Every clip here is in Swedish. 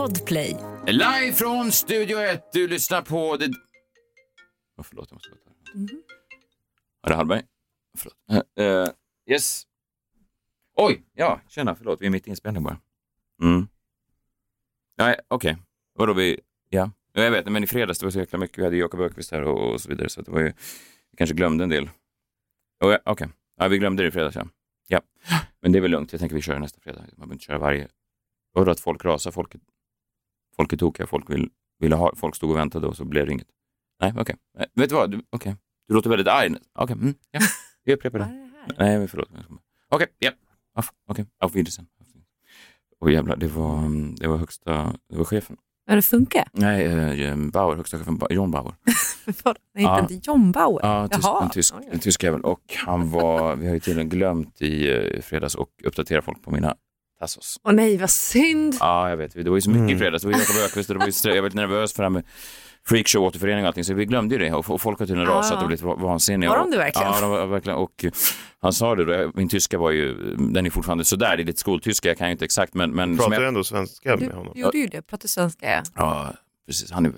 Podplay. Live från Studio 1. Du lyssnar på... Det... Oh, förlåt, jag måste gå här. Är det Hallberg? Förlåt. Uh, yes. Oj, ja, tjena, förlåt. Vi är mitt i inspelning bara. Mm. Nej, okej. Okay. Vadå vi... Ja. ja, jag vet. Men i fredags det var så jäkla mycket. Vi hade Jakob Ökvist här och, och, så vidare. Så det var ju... Vi kanske glömde en del. Oh, ja, okej. Okay. Ja, vi glömde det i fredags, ja. ja. Men det är väl lugnt. Jag tänker vi kör nästa fredag. Man behöver inte köra varje... Vadå att folk rasar? Folk, folk är tokiga. Folk vill, ville ha... Folk stod och väntade och så blev det inget. Nej, okej. Okay. Vet du vad? Okej. Okay. Du låter väldigt arg. Okej, okay. mm, ja. Vi upprepar det. Nej, men förlåt. Okej, ja. Okej, auf Wiedersehen. Åh jävlar, det var, mm, det var högsta, det var chefen. Ja, det funkar? Nej, eh, Bauer, högsta chefen, John Bauer. Nej, ja. inte John Bauer? Ja, tysk, en tysk, en tysk jävel. Och han var, vi har ju tydligen glömt i fredags och uppdatera folk på mina Tassos. Åh nej, vad synd. Ja, jag vet. Det var ju så mycket mm. i fredags. Det var Jakob Öqvist och det var ju, jag var lite nervös för det här med freakshow, återförening och allting, så vi glömde ju det och folk har tydligen ja. rasat och blivit vansinniga. Var de det verkligen? Ja, de var, verkligen. Och han sa det då, min tyska var ju, den är fortfarande sådär, det är lite skoltyska, jag kan ju inte exakt men... men pratar du jag... ändå svenska med honom? Du gjorde ju det, pratar svenska ja. Ja, precis, han är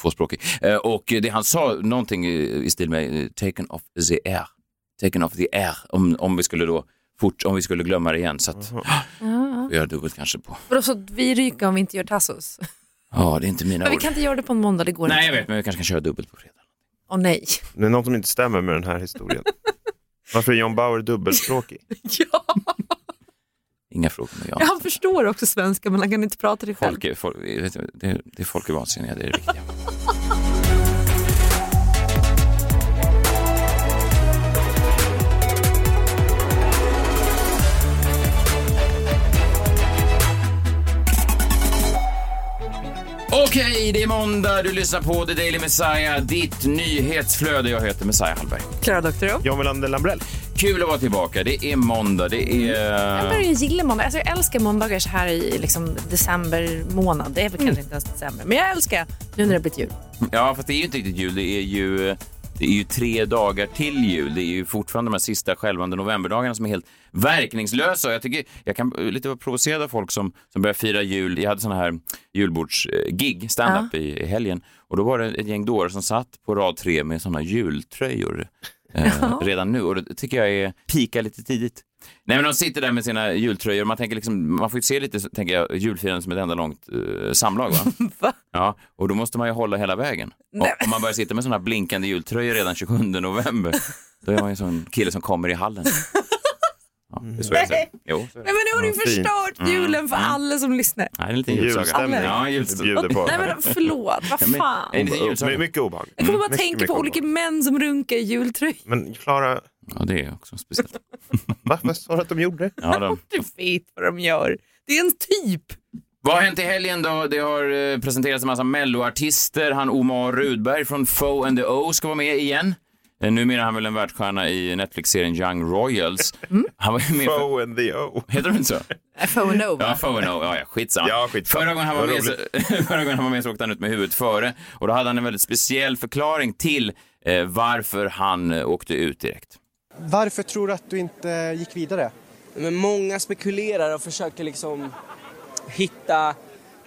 tvåspråkig. Eh, och det han sa någonting i stil med taken off the air, taken off the air, om, om vi skulle då fort, om vi skulle glömma det igen så att, uh -huh. vi gör dubbelt kanske på. Vadå, så vi ryker om vi inte gör Tassos? Ja, det är inte mina Men ord. vi kan inte göra det på en måndag, det går Nej, inte. jag vet, men vi kanske kan köra dubbelt på fredag. Åh nej. Det är något som inte stämmer med den här historien. Varför är John Bauer dubbelspråkig? ja. Inga frågor med Jan. Ja, han förstår också svenska, men han kan inte prata det själv. Folk är, folk, det, det är folk är vansinniga, det är det viktiga. Okej, det är måndag. Du lyssnar på The Daily Messiah, ditt nyhetsflöde. Jag heter Messiah Hallberg. Klara Doktorow. John Melander Lambrell. Kul att vara tillbaka. Det är måndag. Det är... Jag börjar gilla måndag. Alltså, jag älskar måndagar så här i liksom, december månad. Det är väl mm. kanske inte ens december, men jag älskar nu när det har blivit jul. Ja, fast det är ju inte riktigt jul. Det är ju det är ju tre dagar till jul. Det är ju fortfarande de här sista skälvande novemberdagarna som är helt verkningslösa. Jag, tycker, jag kan lite vara provocerad av folk som, som börjar fira jul. Jag hade sådana här julbordsgig, stand-up ja. i helgen. Och då var det ett gäng dårar som satt på rad tre med sådana jultröjor eh, redan nu. Och det tycker jag är pika lite tidigt. Nej men de sitter där med sina jultröjor, man, tänker liksom, man får ju se lite tänker jag, julfirandet som ett enda långt uh, samlag. Va? va? Ja, och då måste man ju hålla hela vägen. Och, om man börjar sitta med sådana blinkande jultröjor redan 27 november, då är man ju en sån kille som kommer i hallen. Ja, det är så jag säger. Jo, Nej men nu har du förstört mm. julen för mm. alla som lyssnar. Nej, det är en liten julstämning. Ja, julstämning. Nej men förlåt, vad fan. Ja, men, mycket obehag. Jag kommer bara mm. tänka på olika män som runkar i jultröjor. Men Klara, Ja, det är också speciellt. Vad sa du att de gjorde? Ja, de... Du vet vad de gör. Det är en typ. Vad har hänt i helgen då? Det har eh, presenterats en massa melloartister. Han Omar Rudberg från Foe and the O ska vara med igen. Eh, numera är han väl en världsstjärna i Netflix-serien Young Royals. Mm. Han var med Foe för... and the O. Heter de inte så? Eh, Foe and O. Ja, Foe and O. Ja, ja, skitsamma. Ja, skitsamma. Förra gången han var, med så... Förra gången han var med så åkte han ut med huvudet före. Och då hade han en väldigt speciell förklaring till eh, varför han eh, åkte ut direkt. Varför tror du att du inte gick vidare? Men många spekulerar och försöker liksom hitta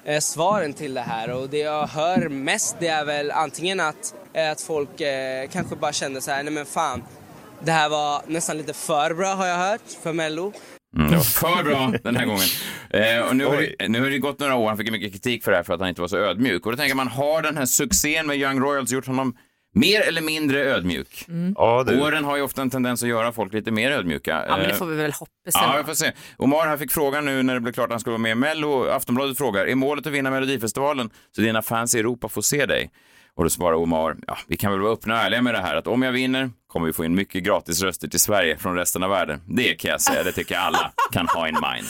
eh, svaren till det här och det jag hör mest det är väl antingen att, eh, att folk eh, kanske bara kände så här, nej men fan, det här var nästan lite för bra har jag hört för Mello. Mm, det var för bra den här gången. Eh, och nu, har det, nu har det gått några år, han fick mycket kritik för det här för att han inte var så ödmjuk. Och då tänker man, har den här succén med Young Royals gjort honom Mer eller mindre ödmjuk. Mm. Ja, det... Åren har ju ofta en tendens att göra folk lite mer ödmjuka. Ja, men det får vi väl hoppas. Ja, jag får se. Omar här fick frågan nu när det blev klart att han skulle vara med i Mello. Aftonbladet frågar, är målet att vinna Melodifestivalen så dina fans i Europa får se dig? Och då svarar Omar, ja, vi kan väl vara öppna och ärliga med det här att om jag vinner kommer vi få in mycket gratisröster till Sverige från resten av världen. Det kan jag säga, det tycker jag alla kan ha in mind.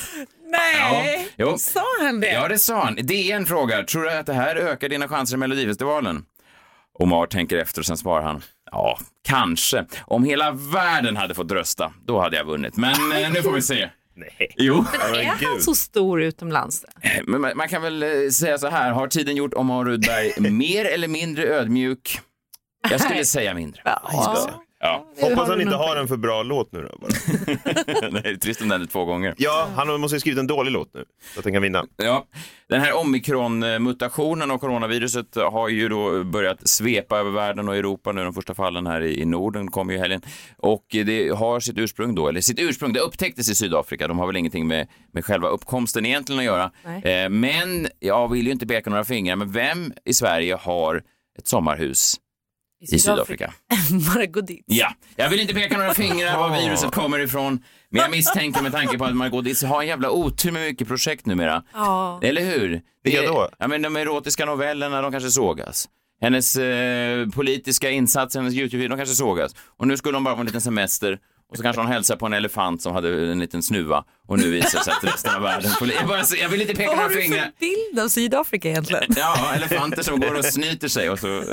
Nej, ja, sa han det? Ja, det sa han. DN frågar, tror du att det här ökar dina chanser i Melodifestivalen? Omar tänker efter och sen svarar han, ja, kanske. Om hela världen hade fått rösta, då hade jag vunnit. Men eh, nu får vi se. Nej. Jo. Men är han så stor utomlands? Eh, men man, man kan väl eh, säga så här, har tiden gjort Omar Rudberg mer eller mindre ödmjuk? Jag skulle säga mindre. Ja. Ja. Hoppas han inte har en för bra låt nu då. Bara. det är trist om den är två gånger. Ja, han måste ha skrivit en dålig låt nu så att den kan vinna. Ja. Den här omikron-mutationen av coronaviruset har ju då börjat svepa över världen och Europa nu. De första fallen här i i Norden kom ju i helgen. Och det har sitt ursprung då, eller sitt ursprung, det upptäcktes i Sydafrika. De har väl ingenting med, med själva uppkomsten egentligen att göra. Nej. Eh, men jag vill ju inte peka några fingrar, men vem i Sverige har ett sommarhus i Sydafrika? Margot Dietz. Ja, jag vill inte peka några fingrar var viruset kommer ifrån. Men jag misstänker med tanke på att Margot Dietz har en jävla otur med mycket projekt numera. Ja. Eller hur? Vilka Det- då? Ja, men de erotiska novellerna, de kanske sågas. Hennes eh, politiska insatser, hennes YouTube, de kanske sågas. Och nu skulle hon bara på en liten semester och så kanske hon hälsar på en elefant som hade en liten snuva och nu visar det sig att resten av världen får... Jag, bara, jag vill inte peka Vad har några du fingrar. för bild av Sydafrika egentligen? Ja, elefanter som går och snyter sig och så...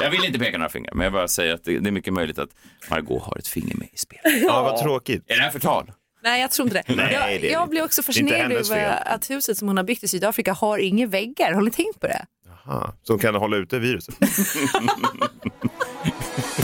jag vill inte peka några fingrar, men jag bara säger att det, det är mycket möjligt att Margot har ett finger med i spelet. Ja, vad tråkigt. Är det här förtal? Nej, jag tror inte det. Nej, jag, det jag blir också fascinerad över att huset som hon har byggt i Sydafrika har inga väggar. Har ni tänkt på det? Aha, som kan hålla ute viruset.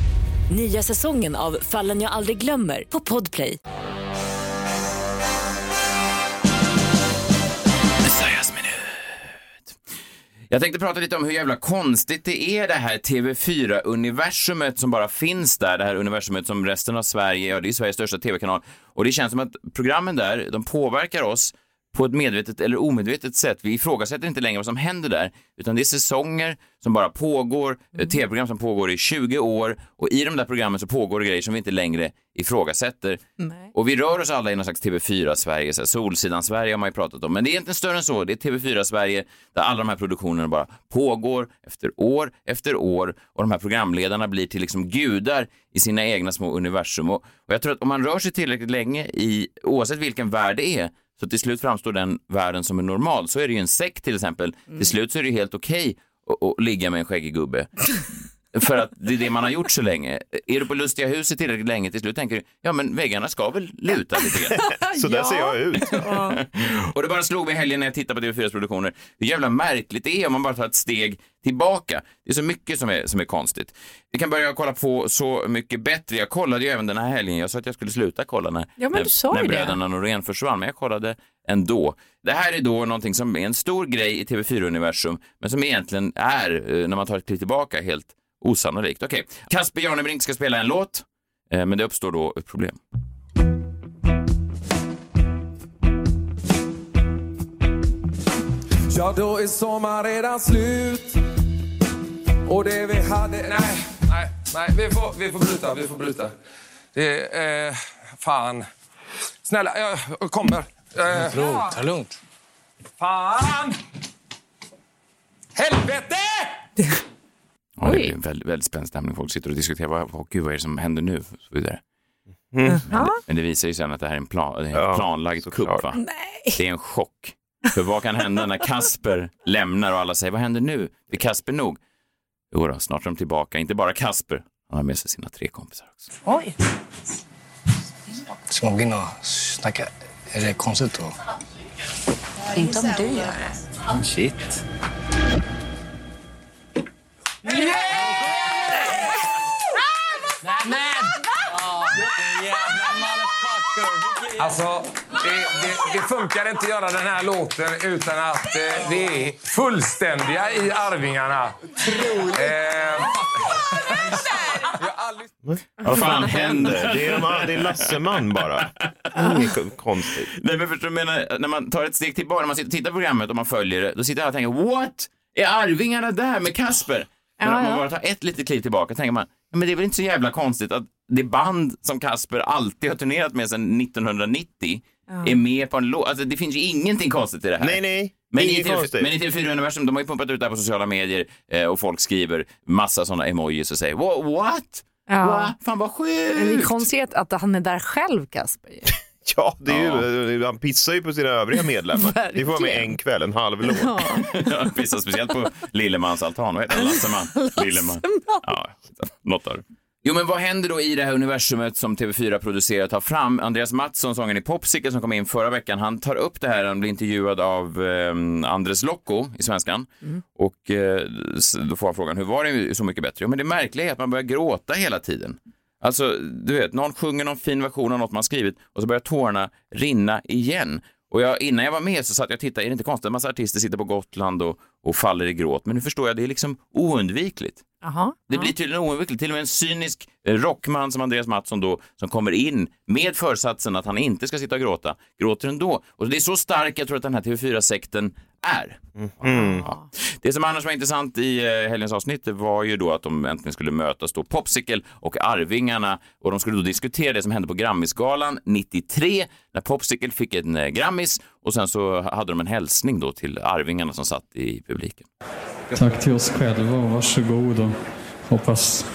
Nya säsongen av Fallen jag aldrig glömmer på Podplay. Messiahs minut. Jag tänkte prata lite om hur jävla konstigt det är det här TV4-universumet som bara finns där. Det här universumet som resten av Sverige, ja det är Sveriges största TV-kanal. Och det känns som att programmen där, de påverkar oss på ett medvetet eller omedvetet sätt. Vi ifrågasätter inte längre vad som händer där, utan det är säsonger som bara pågår, eh, tv-program som pågår i 20 år och i de där programmen så pågår det grejer som vi inte längre ifrågasätter. Nej. Och vi rör oss alla i någon slags TV4-Sverige, så här, Solsidan-Sverige har man ju pratat om, men det är egentligen större än så. Det är TV4-Sverige där alla de här produktionerna bara pågår efter år efter år och de här programledarna blir till liksom gudar i sina egna små universum. Och, och jag tror att om man rör sig tillräckligt länge i, oavsett vilken värld det är, så till slut framstår den världen som är normal. Så är det ju en sekt till exempel. Till slut så är det ju helt okej att, att ligga med en skäggig gubbe. För att det är det man har gjort så länge. Är du på lustiga huset tillräckligt länge till slut tänker du, ja men väggarna ska väl luta lite grann. Så där ser jag ut. Och det bara slog mig helgen när jag tittade på TV4s produktioner hur jävla märkligt det är om man bara tar ett steg tillbaka. Det är så mycket som är, som är konstigt. Vi kan börja kolla på Så mycket bättre. Jag kollade ju även den här helgen. Jag sa att jag skulle sluta kolla när, Ja, men när, du sa när bröderna Norén försvann, men jag kollade ändå. Det här är då någonting som är en stor grej i TV4-universum, men som egentligen är, eh, när man tar ett kliv tillbaka, helt osannolikt. Okej, Kasper Jarnebrink ska spela en låt, eh, men det uppstår då ett problem. Ja, då är sommar redan slut. Och det vi hade... Nej, nej, nej. Vi får, vi får bryta, vi får bryta. Det är... Eh, fan. Snälla, jag kommer. Eh, Lugnt, ta lugnt. fan! Helvete! Ja, det blir en väldigt, väldigt spänd stämning. Folk sitter och diskuterar, vad, vad, gud, vad är det som händer nu? Och så vidare. Ja. Men det visar ju sen att det här är en, plan, en Ja, planlagd kupp. Va? Det är en chock. För vad kan hända när Kasper lämnar och alla säger, vad händer nu? Är Kasper nog? Jo då, snart är de tillbaka. Inte bara Kasper, han har med sig sina tre kompisar också. Oj. Ska man gå in och snacka? Är det konstigt då? Inte om du gör det. Shit. Alltså, det, det, det funkar inte att göra den här låten utan att eh, vi är fullständiga i Arvingarna. Eh, Vad fan händer? Det är, de- det är Lasseman bara. Inget konstigt. Nej, men förstår du, menar, när man tar ett steg tillbaka, när man sitter och tittar på programmet och man följer det, då sitter alla och tänker, what? Är Arvingarna där med Kasper? Men Ja, om man ja. bara tar ett litet kliv tillbaka tänker man, ja, men det är väl inte så jävla konstigt att det band som Kasper alltid har turnerat med sedan 1990 är med på en låt. Alltså det finns ju ingenting konstigt i det här. Nej, nej. Men i, TV, men i TV4-universum, de har ju pumpat ut det här på sociala medier eh, och folk skriver massa sådana emojis och säger "Wha- what? Ja. Va? Fan vad Men det är sjukt! konstigt att han är där själv, Kasper. Ja, det är ju, han pissar ju på sina övriga medlemmar. Vi får vara med en kväll, en halv låt. Ja, Pissar speciellt på Lillemans altan. Vad heter han? Lasseman? Lilleman. Ja, något av det. Jo, men vad händer då i det här universumet som TV4 producerar och tar fram? Andreas Mattsson, sången i Popsicle som kom in förra veckan, han tar upp det här, han blir intervjuad av eh, Andres Lokko i Svenskan. Och eh, då får han frågan, hur var det Så mycket bättre? Jo, men det märkliga är att man börjar gråta hela tiden. Alltså, du vet, någon sjunger någon fin version av något man skrivit och så börjar tårarna rinna igen. Och jag, innan jag var med så satt jag och tittade, är det inte konstigt att massa artister sitter på Gotland och, och faller i gråt? Men nu förstår jag, det är liksom oundvikligt. Jaha. Det blir tydligen oundvikligt. Till och med en cynisk eh, rockman som Andreas Mattsson då, som kommer in med försatsen att han inte ska sitta och gråta, gråter ändå. Och det är så stark jag tror att den här TV4-sekten är. Ja. Det som annars var intressant i eh, helgens avsnitt var ju då att de äntligen skulle mötas då Popsicle och Arvingarna och de skulle då diskutera det som hände på Grammisgalan 93 när Popsicle fick en eh, Grammis och sen så hade de en hälsning då till Arvingarna som satt i publiken. Tack till oss själva och varsågod och hoppas,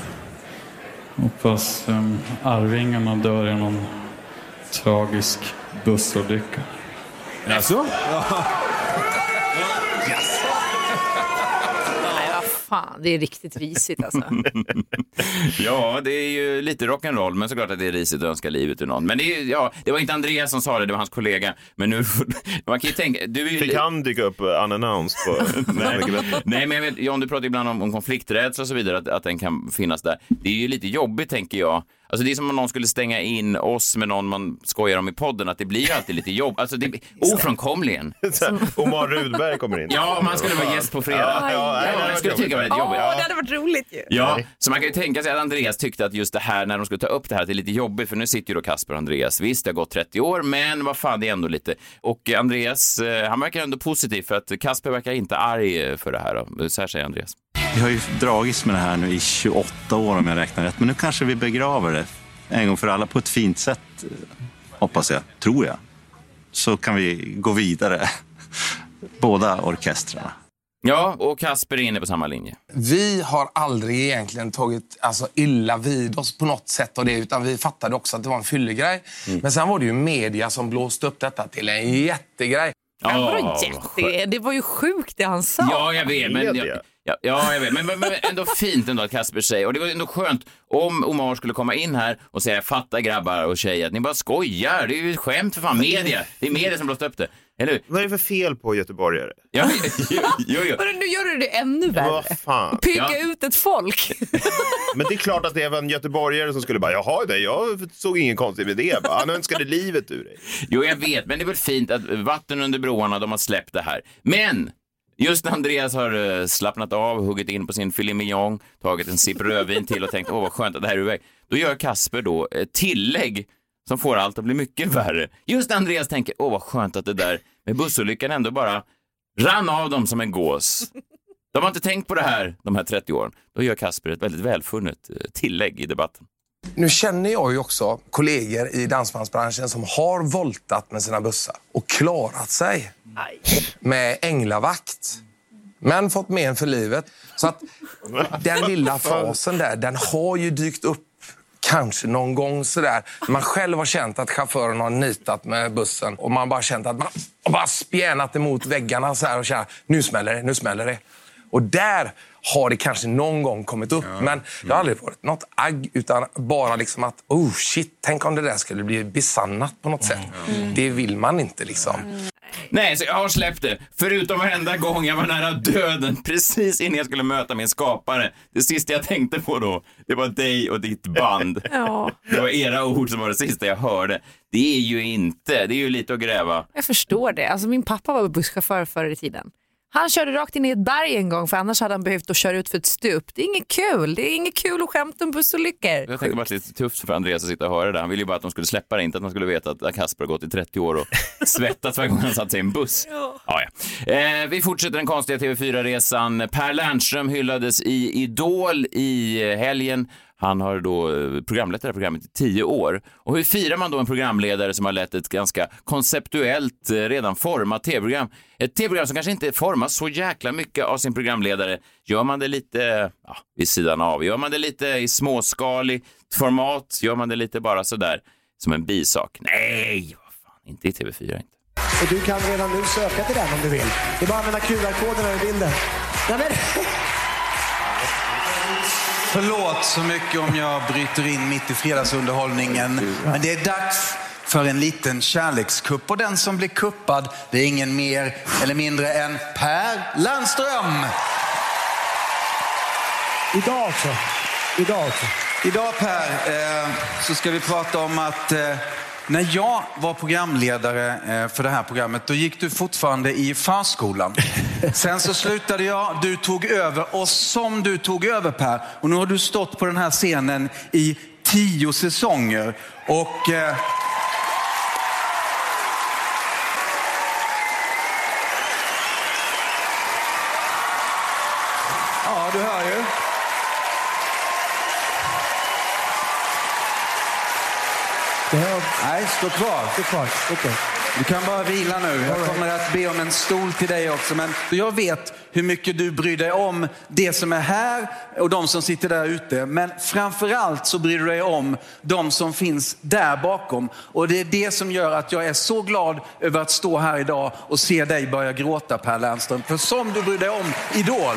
hoppas um, Arvingarna dör i någon tragisk bussolycka. Alltså? Nej, vad fan, det är riktigt risigt alltså. Ja, det är ju lite rock'n'roll, men såklart att det är risigt att önska livet ur någon. Men det, är, ja, det var inte Andreas som sa det, det var hans kollega. Men nu, man kan ju tänka, du är ju... Fick han dyka upp unannounced på Nej, nej, men jag vet, John, du pratar ibland om, om konflikträdsla och så vidare, att, att den kan finnas där. Det är ju lite jobbigt, tänker jag. Alltså det är som om någon skulle stänga in oss med någon man skojar om i podden, att det blir ju alltid lite jobb. Alltså det blir ofrånkomligen. Omar Rudberg kommer in. Ja, man skulle vara gäst på fredag. Ja, ja, nej, det skulle tycka var lite jobbigt. Åh, det hade varit roligt ju. Ja, så man kan ju tänka sig att Andreas tyckte att just det här, när de skulle ta upp det här, att det är lite jobbigt, för nu sitter ju då Kasper och Andreas. Visst, det har gått 30 år, men vad fan, det är ändå lite. Och Andreas, eh, han verkar ändå positiv, för att Kasper verkar inte arg för det här. Då. Så här säger Andreas. Vi har ju dragits med det här nu i 28 år om jag räknar rätt. Men nu kanske vi begraver det en gång för alla på ett fint sätt, hoppas jag, tror jag. Så kan vi gå vidare, båda orkestrarna. Ja, och Kasper är inne på samma linje. Vi har aldrig egentligen tagit alltså, illa vid oss på något sätt av det, utan vi fattade också att det var en fyllegrej. Men sen var det ju media som blåste upp detta till en jättegrej. Ja, vadå jätte? Det var ju sjukt det han sa. Ja, jag vet. Men, Media. ja, ja, ja, jag vet. Men, men, men ändå fint ändå att Kasper säger. Och det var ändå skönt om Omar skulle komma in här och säga fatta grabbar och tjejer att ni bara skojar. Det är ju ett skämt för fan. Media. Det är media som blåst upp det. Eller hur? Vad är det för fel på göteborgare? Ja, jo, jo, jo. Nu gör du det ännu värre. Vad fan? Peka Ja. ut ett folk. Men det är klart att det var en göteborgare som skulle bara, jaha, det, jag såg ingen konstig med det. Bara, Han önskade livet ur dig. Jo, jag vet, men det är väl fint att vatten under broarna, de har släppt det här. Men just när Andreas har eh, slappnat av, huggit in på sin filet mignon, tagit en sipp rödvin till och tänkt åh vad skönt att det här är ur väg. Då gör Kasper då ett tillägg som får allt att bli mycket värre. Just när Andreas tänker åh vad skönt att det där med bussolyckan ändå bara rann av dem som en gås. De har inte tänkt på det här de här 30 åren. Då gör Kasper ett väldigt välfunnet eh, tillägg i debatten. Nu känner jag ju också kollegor i dansbandsbranschen som har voltat med sina bussar och klarat sig med änglavakt. Men fått men för livet. Så att den lilla fasen där, den har ju dykt upp kanske någon gång sådär. Man själv har känt att chauffören har nitat med bussen och man bara känt att man har bara spjänat emot väggarna så här och känt nu smäller det, nu smäller det. Och där har det kanske någon gång kommit upp. Men det har aldrig varit något agg utan bara liksom att oh shit, tänk om det där skulle bli besannat på något sätt. Det vill man inte liksom. Nej, så jag har släppt det. Förutom varenda gång jag var nära döden, precis innan jag skulle möta min skapare. Det sista jag tänkte på då, det var dig och ditt band. Ja, Det var era ord som var det sista jag hörde. Det är ju inte, det är ju lite att gräva. jag förstår det. Alltså, min pappa var busschaufför förr i tiden. Han körde rakt in i ett berg en gång för annars hade han behövt att köra ut för ett stup. Det är inget kul. Det är inget kul att skämta om bussolyckor. Jag tänkte bara att det är lite tufft för Andreas att sitta och höra det. Han ville ju bara att de skulle släppa det, inte att man skulle veta att Kasper har gått i 30 år och svettats varje gång han satt sig i en buss. Ja. Ja, Eh, vi fortsätter den konstiga TV4-resan. Per Lernström hyllades i Idol i helgen. Han har då eh, programlett det här programmet i tio år. Och hur firar man då en programledare som har lett ett ganska konceptuellt, eh, redan format tv-program? Ett tv-program som kanske inte formas så jäkla mycket av sin programledare. Gör man det lite ja, vid sidan av? Gör man det lite i småskaligt format? Gör man det lite bara sådär som en bisak? Nej, vad fan, inte i TV4 inte. Och du kan redan nu söka till den om du vill. Det är bara att använda QR-koden över bilden. Nej, men... Förlåt så mycket om jag bryter in mitt i fredagsunderhållningen. Men det är dags för en liten kärlekskupp. Och den som blir kuppad, det är ingen mer eller mindre än Per Landström. Idag också. Idag också. Idag Per, eh, så ska vi prata om att eh, när jag var programledare eh, för det här programmet, då gick du fortfarande i förskolan. Sen så slutade jag, du tog över och som du tog över Per, och nu har du stått på den här scenen i tio säsonger. Och... Eh, Ja, du hör ju. Nej, stå kvar. Stå kvar. Okay. Du kan bara vila nu. Jag kommer att be om en stol till dig också. Men jag vet hur mycket du bryr dig om det som är här och de som sitter där ute. Men framförallt så bryr du dig om de som finns där bakom. Och det är det som gör att jag är så glad över att stå här idag och se dig börja gråta Per Lernström. För som du bryr dig om Idol.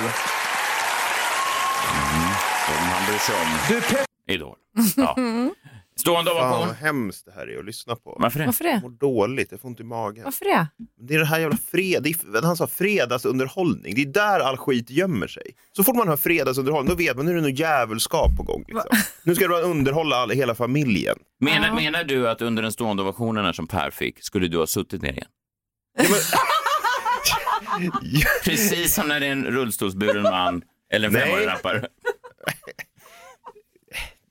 Som han bryr sig om. Du Idol. Ja. Stående Fan ovation. vad hemskt det här är att lyssna på. Varför det? Varför det? Jag mår dåligt, jag får ont i magen. Varför det? Det är det här jävla fred... det är, han sa fredagsunderhållning. Det är där all skit gömmer sig. Så fort man hör fredagsunderhållning, då vet man nu är det något djävulskap på gång. Liksom. Nu ska det underhålla all, hela familjen. Menar, menar du att under den stående ovationen här som Per fick, skulle du ha suttit ner igen? Precis som när det är en rullstolsburen man eller en Nej. femårig rappare.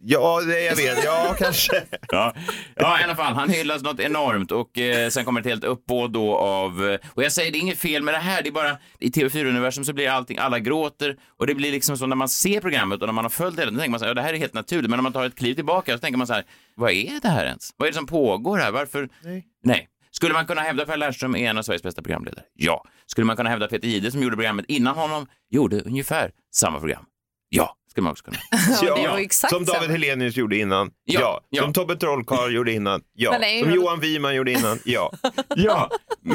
Ja, det jag vet. Ja, kanske. Ja. ja, i alla fall, han hyllas något enormt och eh, sen kommer ett helt uppbåd då av, och jag säger det är inget fel med det här, det är bara i TV4-universum så blir allting, alla gråter och det blir liksom så när man ser programmet och när man har följt det, då tänker man så här, ja, det här är helt naturligt, men när man tar ett kliv tillbaka så tänker man så här, vad är det här ens? Vad är det som pågår här? Varför? Nej. Nej. Skulle man kunna hävda Per Lernström är en av Sveriges bästa programledare? Ja. Skulle man kunna hävda Peter Jihde som gjorde programmet innan honom gjorde ungefär samma program? Ja, skulle man också kunna. Ja, som David. Helenius gjorde innan. Ja, Ja. ja. Som Tobbe Trollkarl gjorde innan. Ja. Nej, som Johan Wiman gjorde innan. Ja. Ja,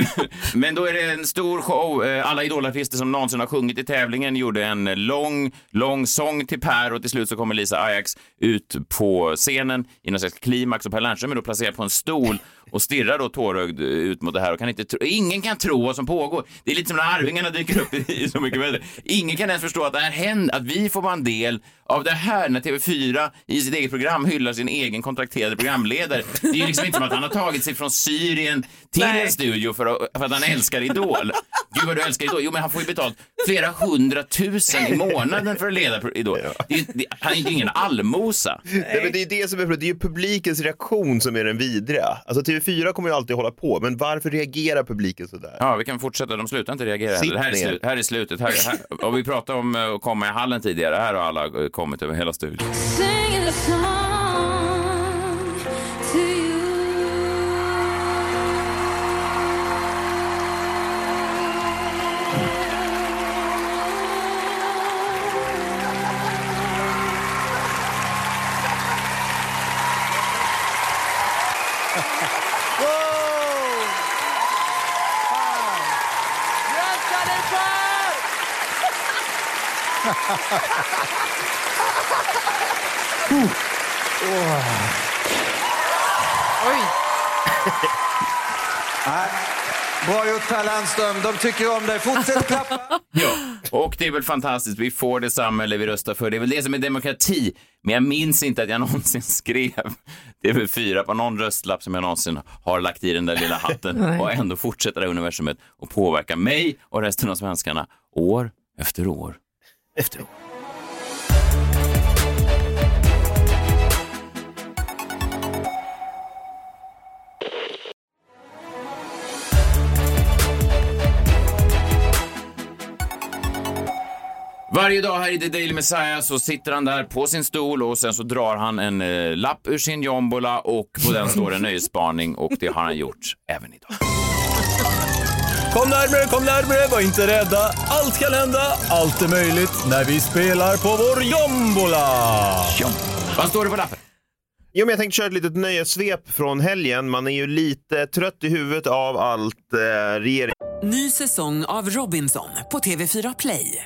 men då är det en stor show. Eh, Alla idolartister som någonsin har sjungit i tävlingen gjorde en lång, lång sång till Per och till slut så kommer Lisa Ajax ut på scenen i någon slags klimax och Per Lernström är då placerad på en stol och stirrar då tårögd eh, ut mot det här och kan inte tro, ingen kan tro vad som pågår. Det är lite som när Arvingarna dyker upp i, Så mycket bättre. Ingen kan ens förstå att det här händer, att vi får vara en del av det här när TV4 i sitt eget program hyllar sin egen kontrakterade programledare. Det är ju liksom inte som att han har tagit sig från Syrien till en studio för att, för att han älskar Idol. Gud vad du älskar Idol. Jo, men han får ju betalt flera hundratusen i månaden för att leda Idol. Det är, det, han är ju ingen allmosa. Nej, men det är det som är Det är ju publikens reaktion som är den vidriga. Alltså TV4 kommer ju alltid hålla på, men varför reagerar publiken sådär? Ja, vi kan fortsätta. De slutar inte reagera. Här är, här är slutet. Här, här, och vi pratade om eh, att komma i hallen tidigare. Här har alla eh, kommit över hela studion. Oj. Nej. Bra gjort Per Lernström. De tycker om dig. Fortsätt klappa. Ja, och det är väl fantastiskt. Vi får det samhälle vi röstar för. Det är väl det som är demokrati. Men jag minns inte att jag någonsin skrev TV4 på någon röstlapp som jag någonsin har lagt i den där lilla hatten och ändå fortsätter det här universumet och påverka mig och resten av svenskarna år efter år. Efter år. Varje dag här i The Daily Messiah så sitter han där på sin stol och sen så drar han en eh, lapp ur sin jombola och på den står en nöjesspaning och det har han gjort även idag. Kom närmare, kom närmare, var inte rädda. Allt kan hända, allt är möjligt när vi spelar på vår jombola. Vad står det på lappen? Jo, men jag tänkte köra ett litet nöjessvep från helgen. Man är ju lite trött i huvudet av allt eh, regering... Ny säsong av Robinson på TV4 Play.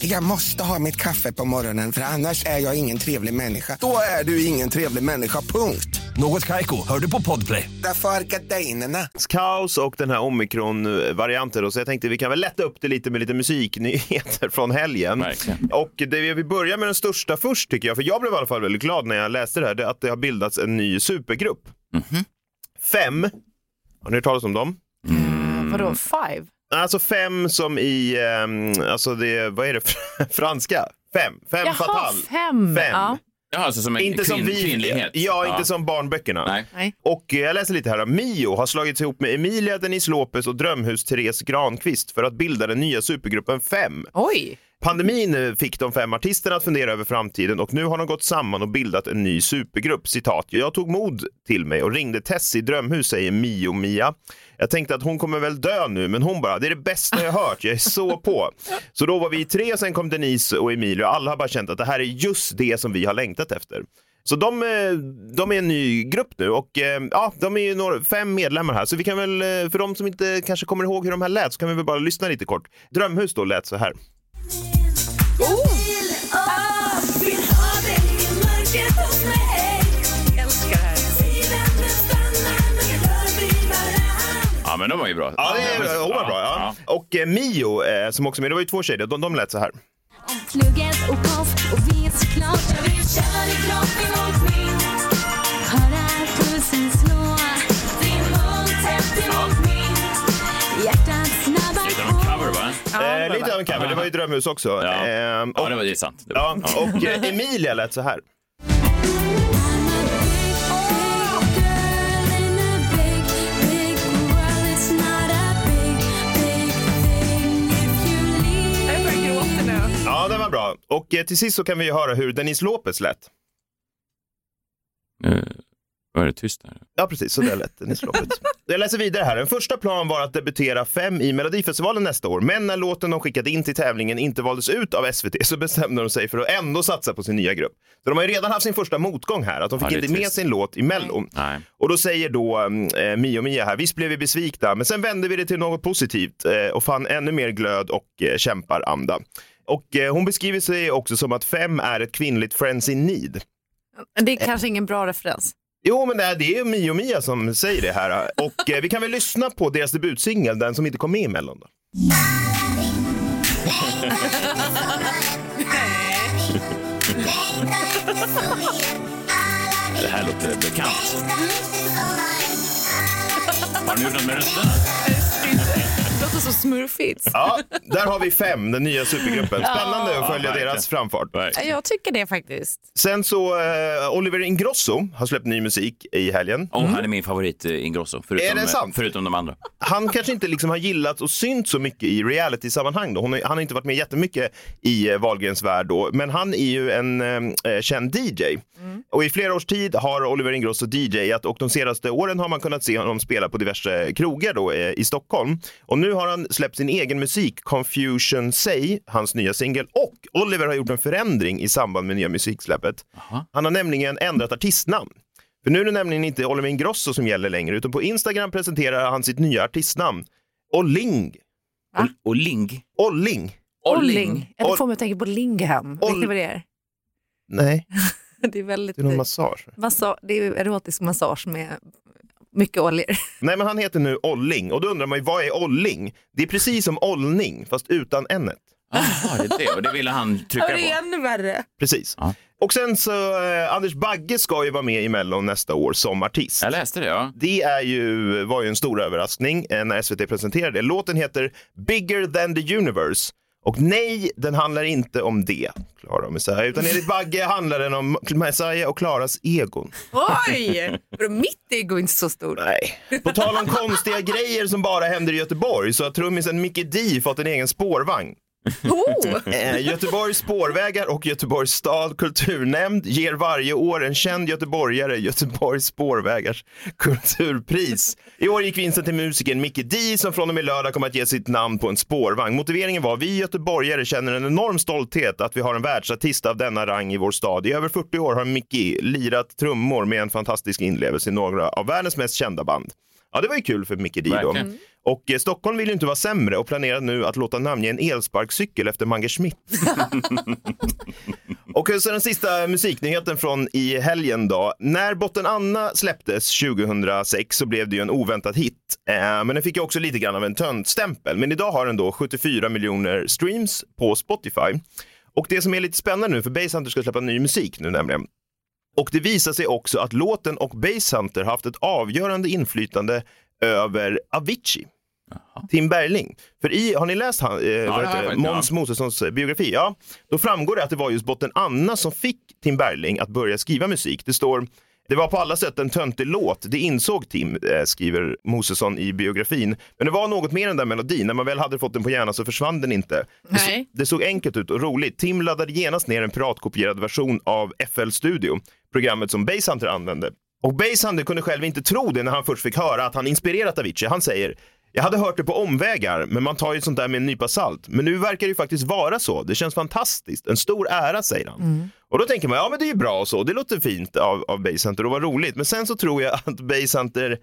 Jag måste ha mitt kaffe på morgonen för annars är jag ingen trevlig människa. Då är du ingen trevlig människa, punkt. Något Kaiko, hör du på Podplay. Därför är gardinerna. kaos och den här omikron-varianten. då. Så jag tänkte vi kan väl lätta upp det lite med lite musiknyheter från helgen. Och det vi börjar med den största först tycker jag, för jag blev i alla fall väldigt glad när jag läste det här, det är att det har bildats en ny supergrupp. Fem, har ni hört talas om dem? Vadå, five? Alltså fem som i, ehm, alltså det, vad är det, franska? Fem, fem Jaha, fatal. fem. Fem. Ja. Ja, alltså som en inte som kvinn- vi, kvinnlighet. Ja, inte som barnböckerna. Nej. Nej. Och eh, jag läser lite här. Mio har slagits ihop med Emilia Denise Lopez och Drömhus Therese Granqvist för att bilda den nya supergruppen Fem. Oj. Pandemin fick de fem artisterna att fundera över framtiden och nu har de gått samman och bildat en ny supergrupp. Citat. Jag tog mod till mig och ringde Tess i Drömhus, säger Mio Mia. Jag tänkte att hon kommer väl dö nu, men hon bara, det är det bästa jag hört, jag är så på. Så då var vi tre, sen kom Denise och Emilio. alla har bara känt att det här är just det som vi har längtat efter. Så de, eh, de är en ny grupp nu och eh, ja, de är ju några, fem medlemmar här. Så vi kan väl, eh, för de som inte kanske kommer ihåg hur de här lät, så kan vi väl bara lyssna lite kort. Drömhus då lät så här. Oh! Men de var ju bra. Ja, det är, hon var bra. Ja. Och eh, Mio, eh, som också med, det var ju två tjejer, de, de lät så här. Plugget och post och vet såklart Jag vill känna dig kroppen mot min Höra pulsen slå Din mun tätt emot min Hjärtat snabbar Lite av en cover, va? Eh, lite av en cover, det var ju Drömhus också. Ja, Ehm, ja det var är sant. Det var, Ja, och eh, Emilia lät så här. Ja, den var bra. Och eh, till sist så kan vi ju höra hur Denise Lopez lät. Eh, var det tyst där? Ja, precis. Så där lät Denise Lopez. Jag läser vidare här. En första plan var att debutera fem i Melodifestivalen nästa år. Men när låten de skickat in till tävlingen inte valdes ut av SVT så bestämde de sig för att ändå satsa på sin nya grupp. Så de har ju redan haft sin första motgång här, att de fick Ja, det är inte med trist. sin låt i Mello. Nej. Och då säger då eh, Mio Mia här, visst blev vi besvikna, men sen vände vi det till något positivt eh, och fann ännu mer glöd och eh, kämparanda. Och eh, hon beskriver sig också som att fem är ett kvinnligt friends in need. Det är kanske ingen bra referens. Jo, men det är, det är Mio Mia som säger det här. Och eh, vi kan väl lyssna på deras debutsingel, den som inte kom med i Mellon. Då. Det här låter bekant. Har ni gjort något med rösterna? Låter så smurfigt. Ja, där har vi fem, den nya supergruppen. Spännande att Ja, följa verkligen. deras framfart. Jag tycker det faktiskt. Sen så, eh, Oliver Ingrosso har släppt ny musik i helgen. Oh, Han är min favorit eh, Ingrosso, förutom, Är det sant? förutom de andra. Han kanske inte liksom har gillat och synt så mycket i reality-sammanhang. Då. Hon har, han har inte varit med jättemycket i eh, Wahlgrens värld då, men han är ju en eh, känd DJ. Och i flera års tid har Oliver Ingrosso DJat och de senaste åren har man kunnat se honom spela på diverse krogar då, eh, i Stockholm. Och nu har han släppt sin egen musik, Confusion Say, hans nya singel. Och Oliver har gjort en förändring i samband med nya musiksläppet. Han har nämligen ändrat artistnamn. För nu är det nämligen inte Oliver Ingrosso som gäller längre, utan på Instagram presenterar han sitt nya artistnamn. Olling. Olling? Olling. Olling. Ja, Det Ol- får mig att tänka på Lingham. Vet ni vad det är? Nej, Det är väldigt... det är någon massage. Massa- det är erotisk massage med mycket oljor. Nej, men han heter nu Olling och då undrar man ju vad är Olling? Det är precis som Ollning fast utan n Jaha, det är det. Och det ville han trycka Ja, det är på. ännu värre. Precis. Och sen så, eh, Anders Bagge ska ju vara med i Mellon nästa år som artist. Jag läste det, ja. Det är ju, var ju en stor överraskning eh, när SVT presenterade det. Låten heter Bigger than the universe. Och nej, den handlar inte om det, Klara och Messiah, utan enligt Bagge handlar den om Messiah och Klaras egon. Oj! Vadå, Mitt ego är inte så stort. Nej. På tal om konstiga grejer som bara händer i Göteborg så har trummisen Mickey D fått en egen spårvagn. Oh. Eh, Göteborgs spårvägar och Göteborgs stad kulturnämnd ger varje år en känd göteborgare Göteborgs spårvägars kulturpris. I år gick vinsten till musikern Mickey D som från och med lördag kommer att ge sitt namn på en spårvagn. Motiveringen var vi göteborgare känner en enorm stolthet att vi har en världsartist av denna rang i vår stad. I över 40 år har Mickey lirat trummor med en fantastisk inlevelse i några av världens mest kända band. Ja, det var ju kul för Mickey D då. Och eh, Stockholm vill ju inte vara sämre och planerar nu att låta namnge en elsparkcykel efter Mange Schmidt. och så den sista musiknyheten från i helgen då. När Botten Anna släpptes 2006 så blev det ju en oväntad hit. Eh, men den fick ju också lite grann av en töntstämpel. Men idag har den då 74 miljoner streams på Spotify. Och det som är lite spännande nu, för Basshunter ska släppa ny musik nu nämligen. Och det visar sig också att låten och Basshunter har haft ett avgörande inflytande över Avicii. Tim Bergling. För i, har ni läst han, eh, vad det Måns Mosessons eh, biografi? Ja, då framgår det att det var just botten Anna som fick Tim Bergling att börja skriva musik. Det står det var på alla sätt en töntig låt, det insåg Tim, eh, skriver Mosesson i biografin. Men det var något mer än den där melodin, när man väl hade fått den på hjärnan så försvann den inte. Det, så, Nej. det såg enkelt ut och roligt. Tim laddade genast ner en piratkopierad version av FL Studio, programmet som Basshunter använde. Och Basshunter kunde själv inte tro det när han först fick höra att han inspirerat Avicii. Han säger jag hade hört det på omvägar, men man tar ju sånt där med en nypa salt. Men nu verkar det ju faktiskt vara så. Det känns fantastiskt. En stor ära, säger han. Och då tänker man, ja men det är ju bra och så. Det låter fint av, av Basshunter och vad roligt. Men sen så tror jag att Basshunter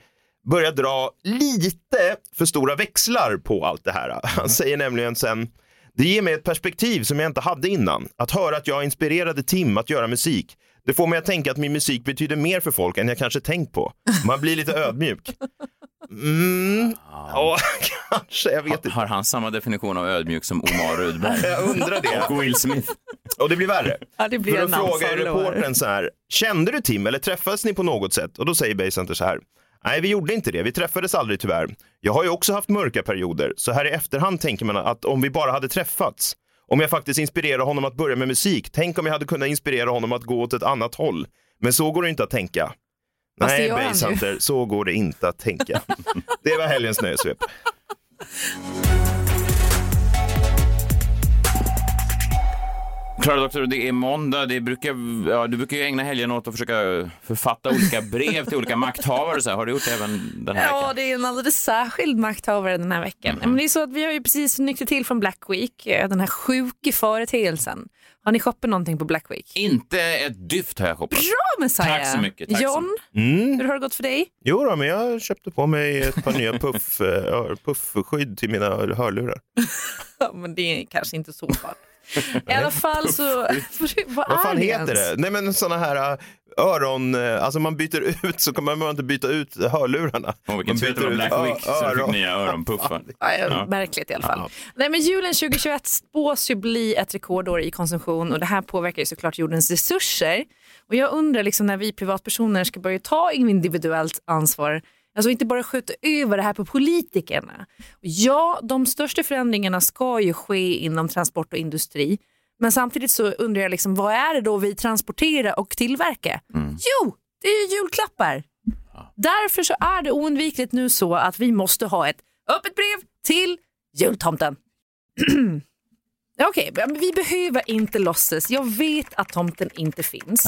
börjar dra lite för stora växlar på allt det här. Han säger nämligen sen, det ger mig ett perspektiv som jag inte hade innan. Att höra att jag inspirerade Tim att göra musik. Det får mig att tänka att min musik betyder mer för folk än jag kanske tänkt på. Man blir lite ödmjuk. Mm, ja, kanske, jag vet inte. Har han samma definition av ödmjuk som Omar Rudberg? Jag undrar det. Och Will Smith. Och det blir värre. Ja, det blir För en då frågar reportern så här, kände du Tim eller träffades ni på något sätt? Och då säger Basehunter så här, nej vi gjorde inte det, vi träffades aldrig tyvärr. Jag har ju också haft mörka perioder, så här i efterhand tänker man att om vi bara hade träffats, om jag faktiskt inspirerade honom att börja med musik, tänk om jag hade kunnat inspirera honom att gå åt ett annat håll. Men så går det inte att tänka. Fast Nej. Basehunter, så går det inte att tänka. det var helgens nöjesvep. Klara doktor, det är måndag. Det brukar, ja, du brukar ju ägna helgen åt att försöka författa olika brev till olika makthavare. Så här. Har du gjort det även den här veckan? Ja, det är en alldeles särskild makthavare den här veckan. Men det är så att vi har ju precis nyktrat till från Black Week, eh, den här sjuka företeelsen. Har ni shoppat någonting på Black Week? Inte ett dyft har jag shoppat. Bra Messiah! Tack så mycket, tack så John, Mm. hur har det gått för dig? Jo då, men jag köpte på mig ett par nya puff, eh, puffskydd till mina hörlurar. Ja, men det är kanske inte så farligt. I alla fall så... Vad, Vad fan är heter ens? det? Nej men sådana här äh, öron, äh, alltså man byter ut så kommer man inte byta ut hörlurarna. Vilken man tur att det var Black ö- Week så du fick öron. nya öronpuffar. Ja, ja, Ja. Märkligt i alla fall. Nej, men julen 2021 spås ju bli ett rekordår i konsumtion och det här påverkar ju såklart jordens resurser. Och jag undrar liksom när vi privatpersoner ska börja ta individuellt ansvar, alltså inte bara skjuta över det här på politikerna. Ja, de största förändringarna ska ju ske inom transport och industri. Men samtidigt så undrar jag liksom, vad är det då vi transporterar och tillverkar? Jo, det är ju julklappar. Därför så är det oundvikligt nu så att vi måste ha ett öppet brev till jultomten. Okej, men vi behöver inte låtsas. Jag vet att tomten inte finns.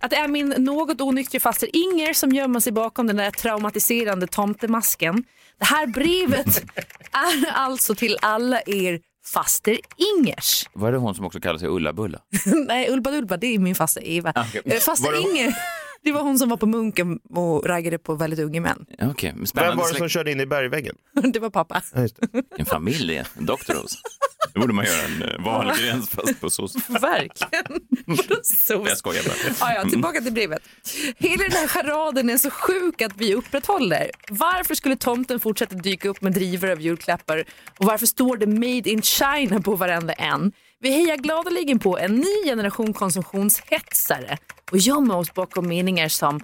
Att det är min något onyktra faster Inger som gömmer sig bakom den där traumatiserande tomtemasken. Det här brevet är alltså till alla er faster Ingers. Var det hon som också kallar sig Ulla-Bulla? Nej, Ulba Dulba, det är min faster Eva. Ah, okej. Eh, Faster Inger Det var hon som var på Munken och raggade på väldigt unga män. Ja, spännande Vem var det som körde in i bergväggen? Det var pappa. En familj, en Doctorows. Det borde man göra en eh, Wahlgrens fast på sås. Verkligen. Vadå så? Jag skojar bara. Ja, ja, tillbaka till brevet. Hela den här charaden är så sjuk att vi upprätthåller. Varför skulle tomten fortsätta dyka upp med drivor av julklappar och varför står det Made in China på varenda en? Vi hejar gladeligen på en ny generation konsumtionshetsare och gömmer oss bakom meningar som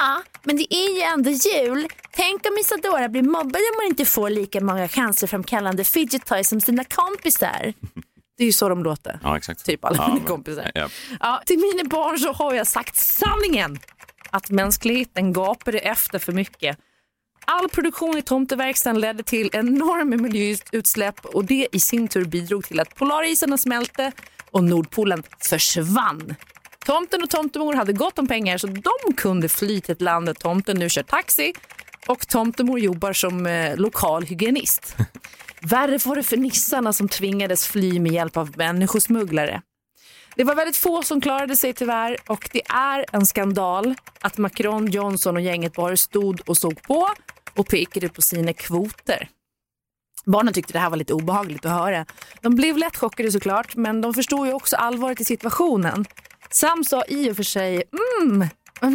Ja, men det är ju ändå jul. Tänk om Isadora blir mobbad om hon inte får lika många cancerframkallande fidget toys som sina kompisar. Det är ju så de låter. Ja, exakt. Typ alla ja, mina kompisar. Ja. Ja, till mina barn så har jag sagt sanningen. Att mänskligheten gapade efter för mycket. All produktion i tomteverkstan ledde till enorma miljöutsläpp och det i sin tur bidrog till att polarisarna smälte och Nordpolen försvann. Tomten och tomtemor hade gott om pengar så de kunde fly till ett land där tomten nu kör taxi och tomtemor jobbar som eh, lokal hygienist. Värre var det för nissarna som tvingades fly med hjälp av människosmugglare. Det var väldigt få som klarade sig tyvärr och det är en skandal att Macron, Johnson och gänget bara stod och såg på och pekade på sina kvoter. Barnen tyckte det här var lite obehagligt att höra. De blev lätt chockade såklart, men de förstod ju också allvaret i situationen. Sam sa i och för sig, mm,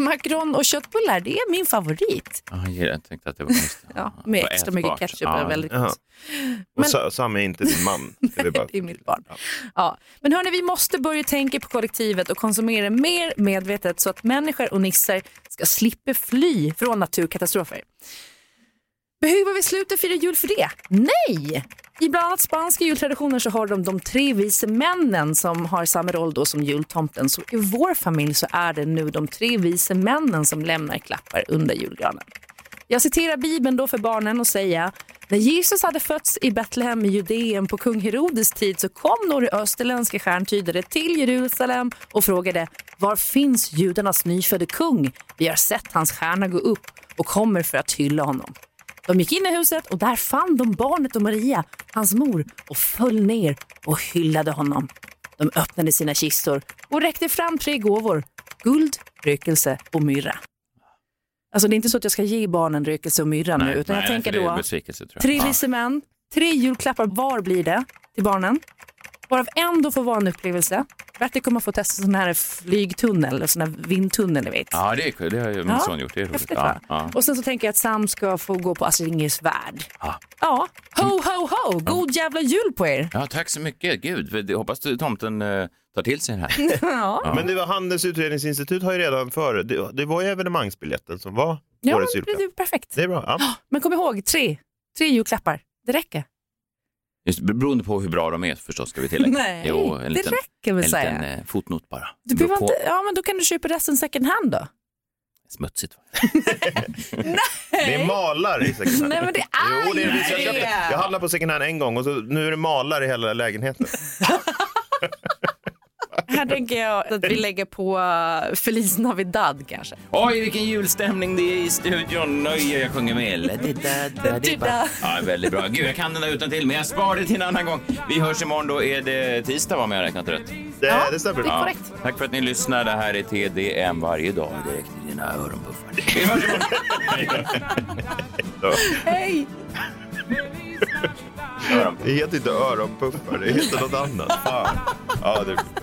Macron och köttbullar, det är min favorit. Ja, jag tänkte att det var just Ja, med extra mycket ketchup Ja. är väldigt gott. Och Men- Sa- Sam är inte din man. Det är bara... Det är mitt barn. Ja. Men hörni, vi måste börja tänka på kollektivet och konsumera mer medvetet så att människor och nissar ska slippa fly från naturkatastrofer. Behöver vi sluta fira jul för det? Nej! I bland annat spanska jultraditioner så har de de tre vise männen som har samma roll då som jultomten. Så i vår familj så är det nu de tre vise männen som lämnar klappar under julgranen. Jag citerar Bibeln då för barnen och säga när Jesus hade fötts i Betlehem i Judeen på kung Herodes tid så kom några österländska stjärntydare till Jerusalem och frågade var finns judarnas nyfödde kung? Vi har sett hans stjärna gå upp och kommer för att hylla honom. De gick in i huset och där fann de barnet och Maria, hans mor, och föll ner och hyllade honom. De öppnade sina kistor och räckte fram tre gåvor, guld, rökelse och myrra. Alltså det är inte så att jag ska ge barnen rökelse och myrra nu, utan jag nej, tänker det är då jag. tre Ja. vise män, tre julklappar var blir det till barnen. Varav en då får vara en upplevelse. Bertil kommer få testa sån här flygtunnel, eller sån här vindtunnel, ni vet. Ja, det, är, kul. det har ju min Ja, son gjort. Det är roligt. häftigt, Ja, va? ja. Och sen så tänker jag att Sam ska få gå på Astrid Lindgrens värld. Ja. Ja, ho ho ho, god jävla jul på er! ja, tack så mycket. Gud, jag hoppas du, tomten eh, tar till sig det här. Ja, Men det var Handels utredningsinstitut har ju redan före, det, det var ju evenemangbiljetten som var ja årets men det julklapp. är perfekt. Det är bra. Ja. Men kom ihåg, tre, tre julklappar, det räcker. Just, beroende på hur bra de är förstås ska vi tillägga. Nej, jo, det en liten, räcker väl en säga. liten eh, fotnot bara. Du behöver inte, ja men då kan du köpa resten second hand då. Smutsigt. Det är malar i second hand. Nej men det är Jo, det är, jag, köpte, jag handlade på second hand en gång och så, nu är det malar i hela lägenheten. Här tänker jag att vi lägger på uh, Feliz Navidad kanske. Oj, vilken julstämning det är i studion. Nöje, jag sjunger med. La-di-da-da-di-ba. Ja, väldigt bra. Gud, jag kan den där utan till, men jag sparar det till en annan gång. Vi hörs imorgon, då är det tisdag om jag har räknat rätt. Det, det stämmer. det är korrekt. Tack för att ni lyssnar. Det här är TDM varje dag direkt i dina öronpuffar. Vi hörs imorgon. Hej! Det heter inte öronpuffar, det heter något annat. Fan. Ja, det...